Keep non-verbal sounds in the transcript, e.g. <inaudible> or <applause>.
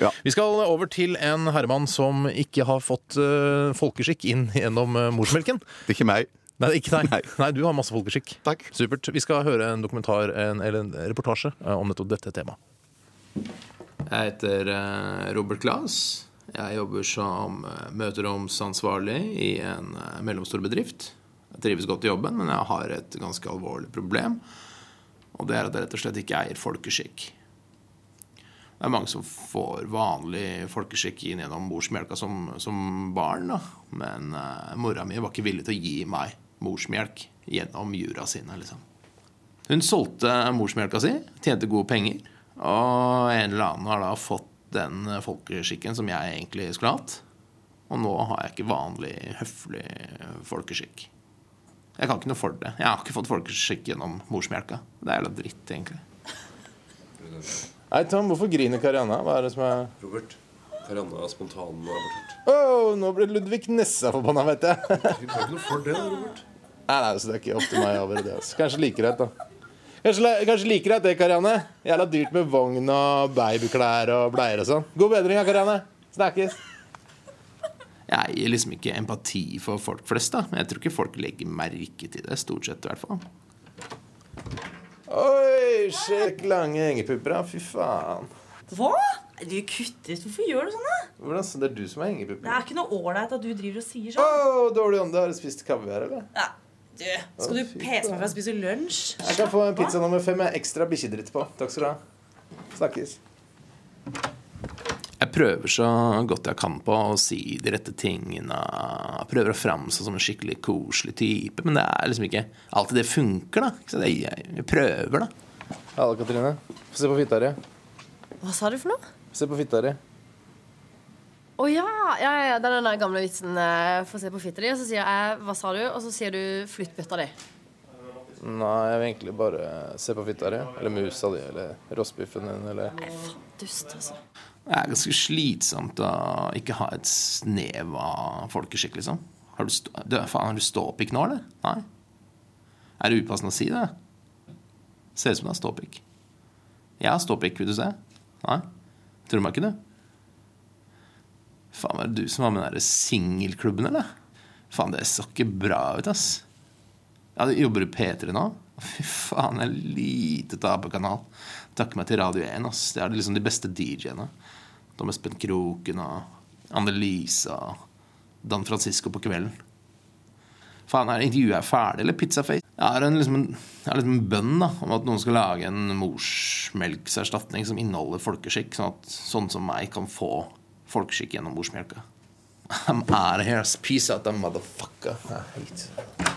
Ja. Vi skal over til en herremann som ikke har fått uh, folkeskikk inn gjennom uh, morsmelken. Det er ikke meg. Nei, ikke deg. Nei. Nei, du har masse folkeskikk. Takk. Supert. Vi skal høre en dokumentar en, eller en reportasje eh, om nettopp dette temaet. Jeg heter Robert Glass. Jeg jobber som møteromsansvarlig i en mellomstor bedrift. Jeg trives godt i jobben, men jeg har et ganske alvorlig problem. Og det er at jeg rett og slett ikke eier folkeskikk. Det er mange som får vanlig folkeskikk inn gjennom morsmelka som, som barn. Da. Men uh, mora mi var ikke villig til å gi meg morsmelk gjennom jura sine. liksom. Hun solgte morsmelka si, tjente gode penger. Og en eller annen har da fått den folkeskikken som jeg egentlig skulle hatt. Og nå har jeg ikke vanlig, høflig folkeskikk. Jeg kan ikke noe for det. Jeg har ikke fått folkeskikk gjennom morsmelka. Det er jævla dritt, egentlig. Nei, Tom, hvorfor griner Karianna? Hva er det som er Robert. Karianna er spontanabortert. Oh, nå ble Ludvig Nessa forbanna, vet jeg. Hun kan ikke noe for det, Robert. Nei, nei, så det er ikke opp til meg å avgjøre det. Altså. Kanskje like greit, da. Kanskje, kanskje like greit det, Karianne. Jævla dyrt med vogn og babyklær og bleier og sånn. God bedring, da, Karianne. Snakkes. Jeg gir liksom ikke empati for folk flest, da. Men jeg tror ikke folk legger merke til det, stort sett i hvert fall. Oi, sjekk lange hengepupper. Fy faen. Hva? Du kutter ut. Hvorfor gjør du sånn? da? Hvordan, så det er du som har Det er ikke noe ålreit at du driver og sier sånn. Oh, dårlig ånde. Har du spist kaviar, eller? Ja, du, skal du pese meg for å spise lunsj? Jeg kan få en pizza nummer fem med ekstra bikkjedritt på. Takk skal du ha. Snakkes. Prøver så godt jeg kan på å si de rette tingene. Jeg prøver å framstå som en skikkelig koselig type, men det er liksom ikke alltid det funker, da. Så jeg, jeg prøver, da. Halla, Katrine. Få se på fitta di. Hva sa du for noe? Se på fitta di. Å ja, ja, ja, det er den der gamle vitsen. eh, Få se på fitta di, og så sier jeg 'hva sa du?' Og så sier du 'flytt bøtta di'. Nei, jeg vil egentlig bare se på fitta di. Eller musa di, eller rostbiffen din, eller Dust, altså. Det er ganske slitsomt å ikke ha et snev av folkeskikk, liksom. Har du, stå, du, faen, har du ståpikk nå, eller? Nei? Er det upassende å si det? Ser ut som du har ståpikk. Jeg har ståpikk, vil du se? Nei? Tror du meg ikke, du? Faen, var det du som var med den derre singelklubben, eller? Faen, det så ikke bra ut, ass. Ja, jobber du P3 nå? Fy faen, en lite taperkanal. Takker meg til Radio 1. ass. Det er liksom de beste DJ-ene. Tom Espen Kroken og Annelise og Dan Francisco på kvelden. Faen, er intervjuet er ferdig, eller Pizzaface? Jeg har en, liksom, en, liksom en bønn da, om at noen skal lage en morsmelkserstatning som inneholder folkeskikk, sånn at sånne som meg kan få folkeskikk gjennom morsmelka. <laughs> I'm out of here. Peace out, motherfucker. I hate